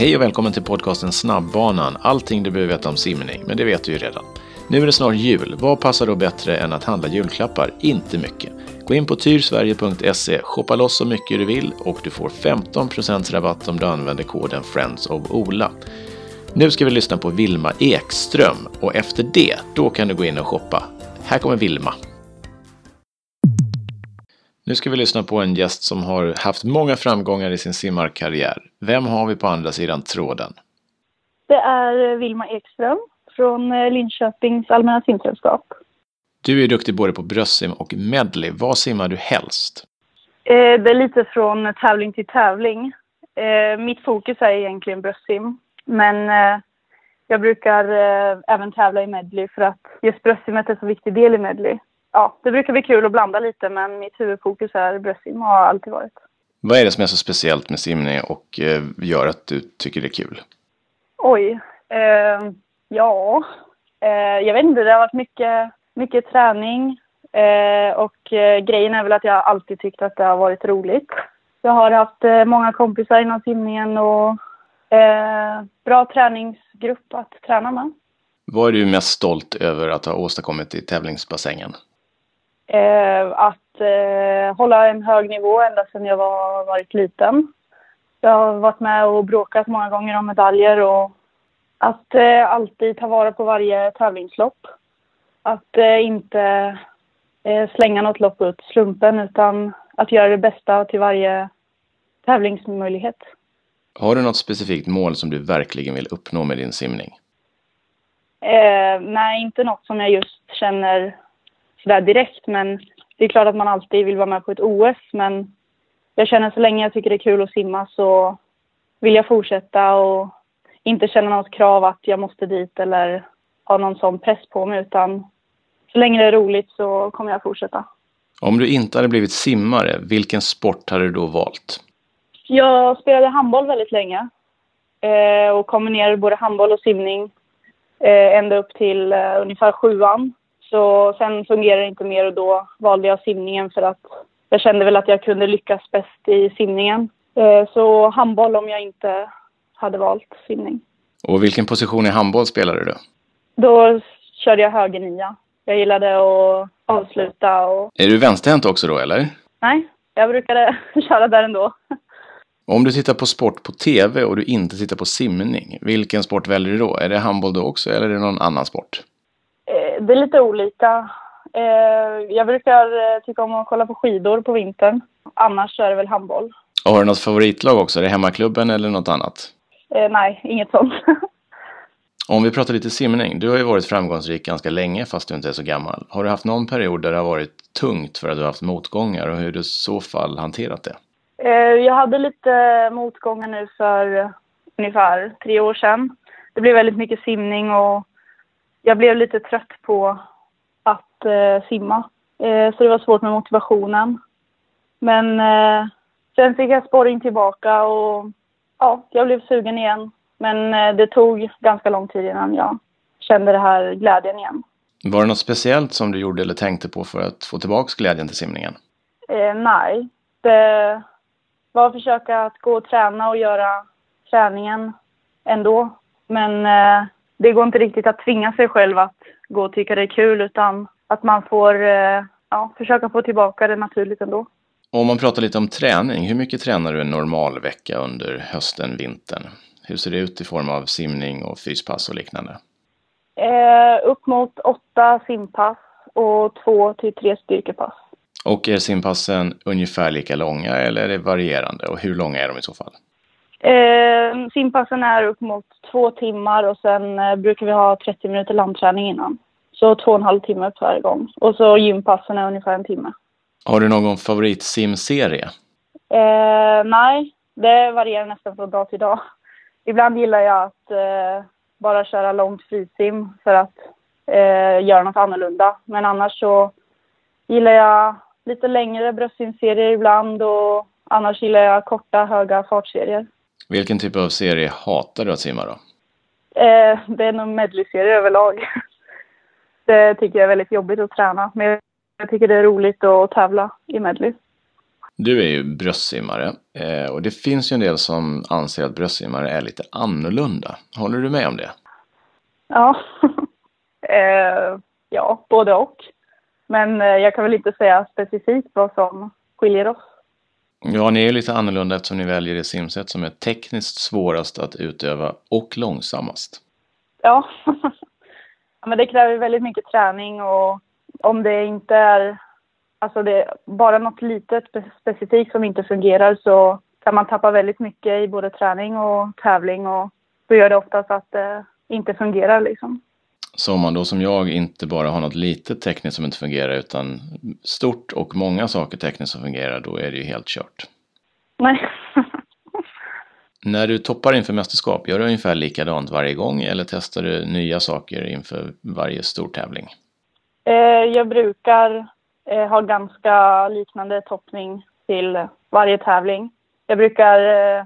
Hej och välkommen till podcasten Snabbbanan. Allting du behöver veta om simning, men det vet du ju redan. Nu är det snart jul. Vad passar då bättre än att handla julklappar? Inte mycket. Gå in på tyrsverige.se, shoppa loss så mycket du vill och du får 15% rabatt om du använder koden Friends of Ola. Nu ska vi lyssna på Vilma Ekström och efter det, då kan du gå in och shoppa. Här kommer Vilma. Nu ska vi lyssna på en gäst som har haft många framgångar i sin simmarkarriär. Vem har vi på andra sidan tråden? Det är Vilma Ekström från eh, Linköpings allmänna simsällskap. Du är duktig både på bröstsim och medley. Vad simmar du helst? Eh, det är lite från tävling till tävling. Eh, mitt fokus är egentligen bröstsim, men jag brukar även tävla i medley för att just bröstsimmet är en så viktig del i medley ja, det brukar bli kul att blanda lite men mitt huvudfokus är bröstsim och har alltid varit. Vad är det som är så speciellt med simning och eh, gör att du tycker det är kul? Oj, eh, ja, eh, jag vet inte, det har varit mycket, mycket träning eh, och eh, grejen är väl att jag alltid tyckt att det har varit roligt. Jag har haft många kompisar inom simningen och bra träningsgrupp att träna med. Vad är du mest stolt över att ha åstadkommit i tävlingsbassängen? Eh, att eh, hålla en hög nivå ända sedan jag var, varit liten. Jag har varit med och bråkat många gånger om medaljer och att eh, alltid ta vara på varje tävlingslopp. Att eh, inte eh, slänga något lopp ut slumpen utan att göra det bästa till varje tävlingsmöjlighet. Har du något specifikt mål som du verkligen vill uppnå med din simning? Eh, nej, inte något som jag just känner sådär direkt. Men det är klart att man alltid vill vara med på ett OS. Men jag känner så länge jag tycker det är kul att simma så vill jag fortsätta och inte känna något krav att jag måste dit eller ha någon sån press på mig. Utan så länge det är roligt så kommer jag fortsätta. Om du inte hade blivit simmare, vilken sport hade du då valt? Jag spelade handboll väldigt länge eh, och kombinerade både handboll och simning eh, ända upp till eh, ungefär sjuan. Så sen fungerade det inte mer och då valde jag simningen för att jag kände väl att jag kunde lyckas bäst i simningen. Eh, så handboll om jag inte hade valt simning. Och vilken position i handboll spelade du? Då körde jag högernia. Jag gillade att avsluta och... Är du vänsterhänt också då eller? Nej, jag brukade köra där ändå. Om du tittar på sport på tv och du inte tittar på simning, vilken sport väljer du då? Är det handboll då också eller är det någon annan sport? Eh, det är lite olika. Eh, jag brukar eh, tycka om att kolla på skidor på vintern. Annars är det väl handboll. Och har du något favoritlag också? Är det hemmaklubben eller något annat? nej, inget sånt. Om vi pratar lite simning. Du har ju varit framgångsrik ganska länge fast du inte är så gammal. Har du haft någon period där det har varit tungt för att du har haft motgångar och hur du i så fall hanterat det? Jag hade lite motgångar nu för ungefär tre år sedan. Det blev väldigt mycket simning och jag blev lite trött på att eh, simma. Eh, så det var svårt med motivationen. Men eh, sen fick jag sporring tillbaka och ja, jag blev sugen igen. Men eh, det tog ganska lång tid innan jag kände det här glädjen igen. Var det något speciellt som du gjorde eller tänkte på för att få tillbaka glädjen till simningen? Eh, nej, det var att försöka att gå och träna och göra träningen ändå. Men eh, det går inte riktigt att tvinga sig själv att gå och tycka det är kul utan att man får eh, ja, försöka få tillbaka det naturligt ändå. Om man pratar lite om träning, hur mycket tränar du en normal vecka under hösten, vintern? Hur ser det ut i form av simning och fyspass och liknande? Eh, upp mot åtta simpass och två till tre styrkepass. Och är simpassen ungefär lika långa eller är det varierande och hur långa är de i så fall? Eh, simpassen är upp mot två timmar och sen eh, brukar vi ha 30 minuter landträning innan. Så två och en halv timme per gång. Och så gympassen är ungefär en timme. Har du någon favoritsimserie? Eh, nej, det varierar nästan från dag till dag. Ibland gillar jag att eh, bara köra långt frisim för att eh, göra något annorlunda. Men annars så gillar jag lite längre bröstsimserier ibland och annars gillar jag korta, höga fartserier. Vilken typ av serie hatar du att simma då? Eh, det är nog medley-serier överlag. Det tycker jag är väldigt jobbigt att träna. Men jag tycker det är roligt att tävla i medley. Du är ju bröstsimmare eh, och det finns ju en del som anser att bröstsimmare är lite annorlunda. Håller du med om det? Ja, eh, ja både och. Men eh, jag kan väl inte säga specifikt vad som skiljer oss. Ja, ni är ju lite annorlunda eftersom ni väljer det simsätt som är tekniskt svårast att utöva och långsammast. Ja, men det kräver väldigt mycket träning och om det inte är alltså det är bara något litet specifikt som inte fungerar så kan man tappa väldigt mycket i både träning och tävling och då gör det oftast att det inte fungerar liksom. Så om man då som jag inte bara har något litet tekniskt som inte fungerar utan stort och många saker tekniskt som fungerar, då är det ju helt kört. Nej. När du toppar inför mästerskap, gör du ungefär likadant varje gång eller testar du nya saker inför varje stor tävling? Eh, jag brukar eh, ha ganska liknande toppning till varje tävling. Jag brukar eh,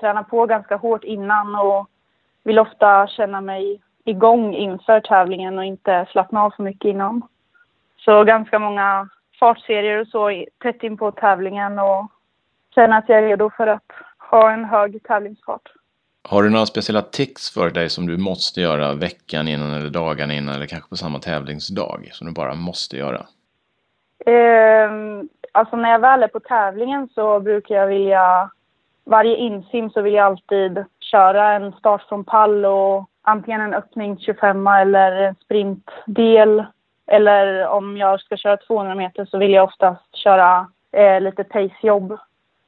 träna på ganska hårt innan och vill ofta känna mig igång inför tävlingen och inte slappna av för mycket innan. Så ganska många fartserier och så tätt in på tävlingen och känna att jag är redo för att ha en hög tävlingsfart. Har du några speciella tics för dig som du måste göra veckan innan eller dagarna innan eller kanske på samma tävlingsdag som du bara måste göra? Eh, alltså när jag väl är på tävlingen så brukar jag vilja, varje insim så vill jag alltid köra en start från pall och antingen en öppning 25 eller en sprintdel. Eller om jag ska köra 200 meter så vill jag oftast köra eh, lite pacejobb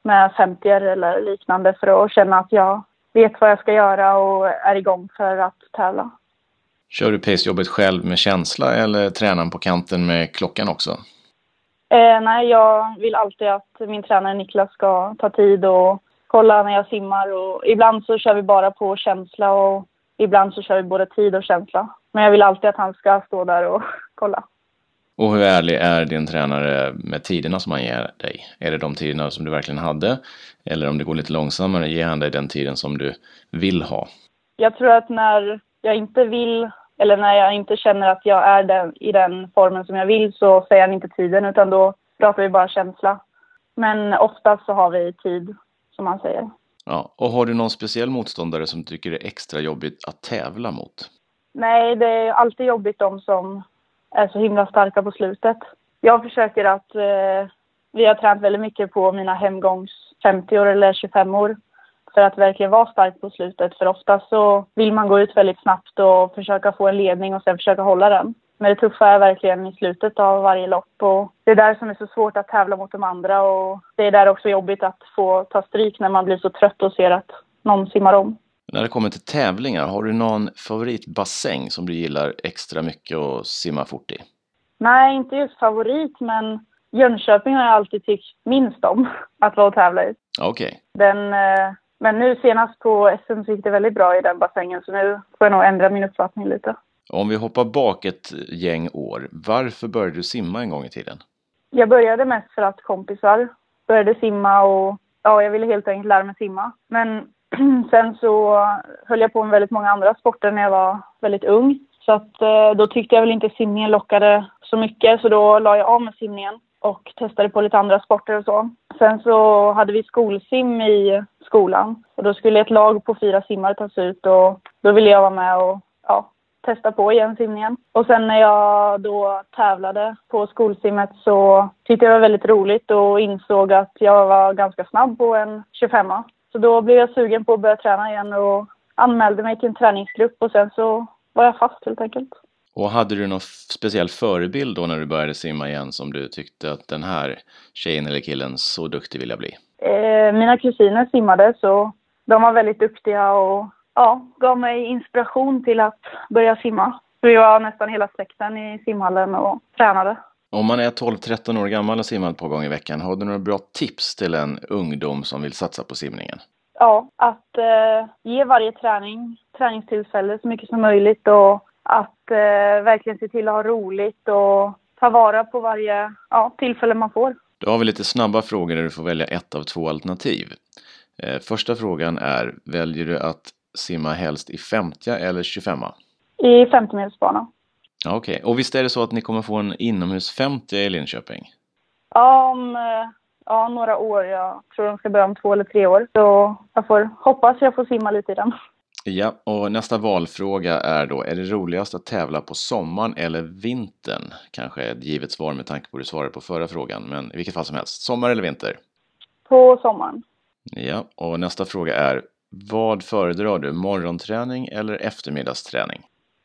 med 50 eller liknande för att känna att jag vet vad jag ska göra och är igång för att tävla. Kör du pacejobbet själv med känsla eller tränar på kanten med klockan också? Eh, nej, jag vill alltid att min tränare Niklas ska ta tid och kolla när jag simmar. Och ibland så kör vi bara på känsla och ibland så kör vi både tid och känsla. Men jag vill alltid att han ska stå där och kolla. Och hur ärlig är din tränare med tiderna som han ger dig? Är det de tiderna som du verkligen hade? Eller om det går lite långsammare, ger han dig den tiden som du vill ha? Jag tror att när jag inte vill eller när jag inte känner att jag är den, i den formen som jag vill så säger han inte tiden utan då pratar vi bara känsla. Men oftast så har vi tid, som han säger. Ja, och har du någon speciell motståndare som tycker det är extra jobbigt att tävla mot? Nej, det är alltid jobbigt de som är så himla starka på slutet. Jag försöker att... Eh, vi har tränat väldigt mycket på mina hemgångs 50 år eller 25 år för att verkligen vara stark på slutet. För ofta så vill man gå ut väldigt snabbt och försöka få en ledning och sen försöka hålla den. Men det tuffa är verkligen i slutet av varje lopp och det är där som är så svårt att tävla mot de andra och det är där också jobbigt att få ta stryk när man blir så trött och ser att någon simmar om. När det kommer till tävlingar, har du någon favoritbassäng som du gillar extra mycket att simma fort i? Nej, inte just favorit, men Jönköping har jag alltid tyckt minst om att vara och tävla i. Okej. Okay. Den, eh, men nu senast på SM så gick det väldigt bra i den bassängen, så nu får jag nog ändra min uppfattning lite. Om vi hoppar bak ett gäng år, varför började du simma en gång i tiden? Jag började mest för att kompisar började simma och ja, jag ville helt enkelt lära mig simma. Men sen så höll jag på med väldigt många andra sporter när jag var väldigt ung. Så att eh, då tyckte jag väl inte simningen lockade så mycket så då la jag av med simningen och testade på lite andra sporter och så. Sen så hade vi skolsim i skolan och då skulle ett lag på fyra simmare tas ut och då ville jag vara med och ja, testa på igen simningen. Och sen när jag då tävlade på skolsimmet så tyckte jag det var väldigt roligt och insåg att jag var ganska snabb på en 25 Så då blev jag sugen på att börja träna igen och anmälde mig till en träningsgrupp och sen så var jag fast helt enkelt. Och hade du någon speciell förebild då när du började simma igen som du tyckte att den här tjejen eller killen, så duktig vill jag bli? Eh, mina kusiner simmade så de var väldigt duktiga och ja, gav mig inspiration till att börja simma. vi var nästan hela släkten i simhallen och tränade. Om man är 12-13 år gammal och simmar ett par gånger i veckan, har du några bra tips till en ungdom som vill satsa på simningen? Ja, att eh, ge varje träning träningstillfälle så mycket som möjligt och att eh, verkligen se till att ha roligt och ta vara på varje ja, tillfälle man får. Då har vi lite snabba frågor där du får välja ett av två alternativ. Eh, första frågan är, väljer du att simma helst i 50 eller 25? I 50 metersbana. Okej, okay. och visst är det så att ni kommer få en inomhus 50 i Linköping? Ja, om, eh, ja, några år. Jag tror de ska börja om två eller tre år. Så jag får hoppas jag får simma lite i den. Ja, och nästa valfråga är då, är det roligast att tävla på sommaren eller vintern? Kanske ett givet svar med tanke på hur du svarade på förra frågan, men i vilket fall som helst. Sommar eller vinter? På sommaren. Ja, och nästa fråga är, vad föredrar du, morgonträning eller eftermiddagsträning?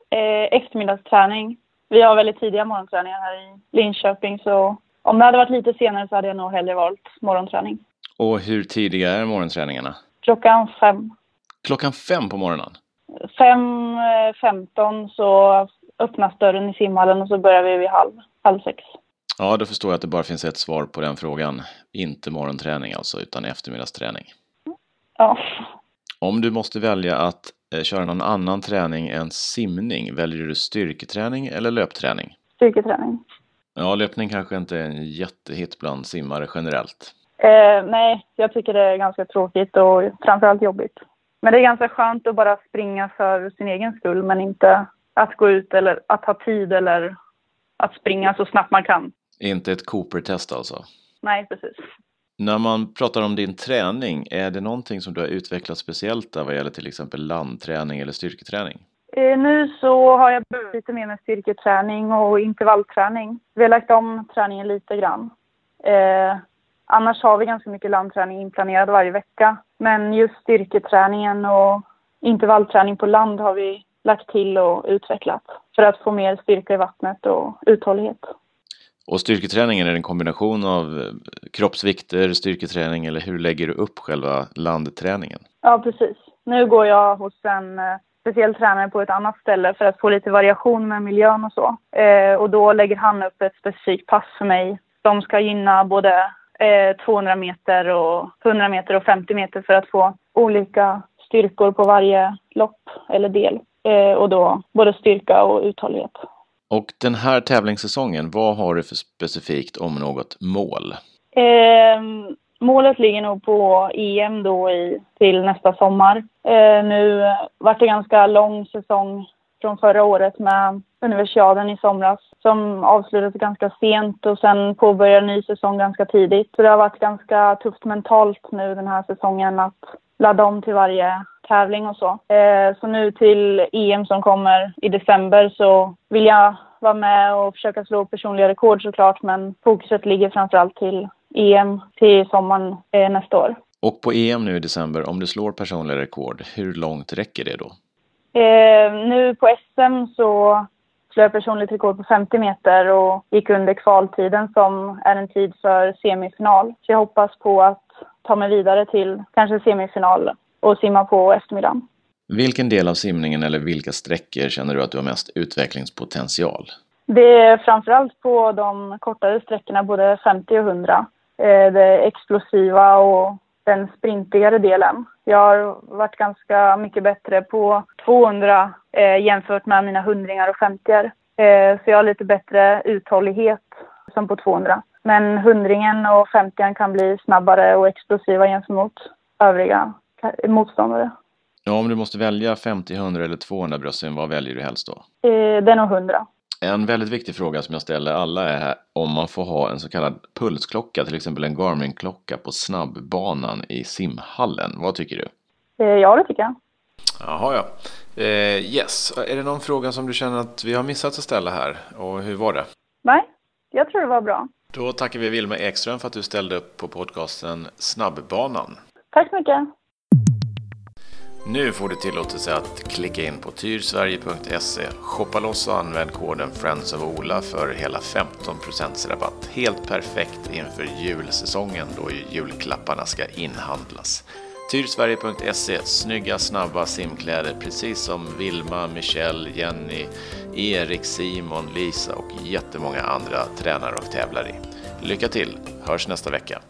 Eh, eftermiddagsträning. Vi har väldigt tidiga morgonträningar här i Linköping, så om det hade varit lite senare så hade jag nog hellre valt morgonträning. Och hur tidiga är morgonträningarna? Klockan fem. Klockan fem på morgonen? Fem, eh, femton så öppnas dörren i simhallen och så börjar vi vid halv, halv sex. Ja, då förstår jag att det bara finns ett svar på den frågan. Inte morgonträning alltså, utan eftermiddagsträning. Ja. Om du måste välja att eh, köra någon annan träning än simning, väljer du styrketräning eller löpträning? Styrketräning. Ja, löpning kanske inte är en jättehit bland simmare generellt. Eh, nej, jag tycker det är ganska tråkigt och framförallt jobbigt. Men det är ganska skönt att bara springa för sin egen skull, men inte att gå ut eller att ha tid eller att springa så snabbt man kan. Inte ett Cooper-test alltså? Nej, precis. När man pratar om din träning, är det någonting som du har utvecklat speciellt där vad gäller till exempel landträning eller styrketräning? Eh, nu så har jag börjat lite mer med styrketräning och intervallträning. Vi har lagt om träningen lite grann. Eh, annars har vi ganska mycket landträning inplanerad varje vecka. Men just styrketräningen och intervallträning på land har vi lagt till och utvecklat för att få mer styrka i vattnet och uthållighet. Och styrketräningen, är det en kombination av eh, kroppsvikter, styrketräning eller hur lägger du upp själva landträningen? Ja, precis. Nu går jag hos en eh, speciell tränare på ett annat ställe för att få lite variation med miljön och så. Eh, och då lägger han upp ett specifikt pass för mig som ska gynna både eh, 200 meter och 100 meter och 50 meter för att få olika styrkor på varje lopp eller del. Eh, och då både styrka och uthållighet. Och den här tävlingssäsongen, vad har du för specifikt om något mål? Eh, målet ligger nog på EM då i, till nästa sommar. Eh, nu vart det ganska lång säsong från förra året med universiaden i somras som avslutades ganska sent och sen påbörjade en ny säsong ganska tidigt. Så det har varit ganska tufft mentalt nu den här säsongen att ladda om till varje tävling och så. Eh, så nu till EM som kommer i december så vill jag vara med och försöka slå personliga rekord såklart men fokuset ligger framförallt till EM till sommaren eh, nästa år. Och på EM nu i december, om du slår personliga rekord, hur långt räcker det då? Eh, nu på SM så slår jag personligt rekord på 50 meter och gick under kvaltiden som är en tid för semifinal. Så jag hoppas på att ta mig vidare till kanske semifinal och simma på eftermiddagen. Vilken del av simningen eller vilka sträckor känner du att du har mest utvecklingspotential? Det är framförallt på de kortare sträckorna, både 50 och 100. Eh, det explosiva och den sprintigare delen. Jag har varit ganska mycket bättre på 200 eh, jämfört med mina hundringar och 50 eh, Så jag har lite bättre uthållighet som på 200. Men hundringen och 50 kan bli snabbare och explosiva gentemot övriga motståndare. Ja, om du måste välja 50, 100 eller 200 bröstsim, vad väljer du helst då? Eh, det är nog 100. En väldigt viktig fråga som jag ställer alla är om man får ha en så kallad pulsklocka, till exempel en Garmin-klocka på snabbbanan i simhallen. Vad tycker du? Eh, ja, det tycker jag. Jaha, ja. Eh, yes, är det någon fråga som du känner att vi har missat att ställa här? Och hur var det? Nej, jag tror det var bra. Då tackar vi Vilma Ekström för att du ställde upp på podcasten Snabbbanan. Tack så mycket. Nu får du tillåtelse att klicka in på tyrsverige.se, shoppa loss och använd koden Friends of Ola för hela 15% rabatt. Helt perfekt inför julsäsongen då julklapparna ska inhandlas. Tyrsverige.se, snygga snabba simkläder precis som Vilma, Michelle, Jenny, Erik, Simon, Lisa och jättemånga andra tränar och tävlar i. Lycka till, hörs nästa vecka.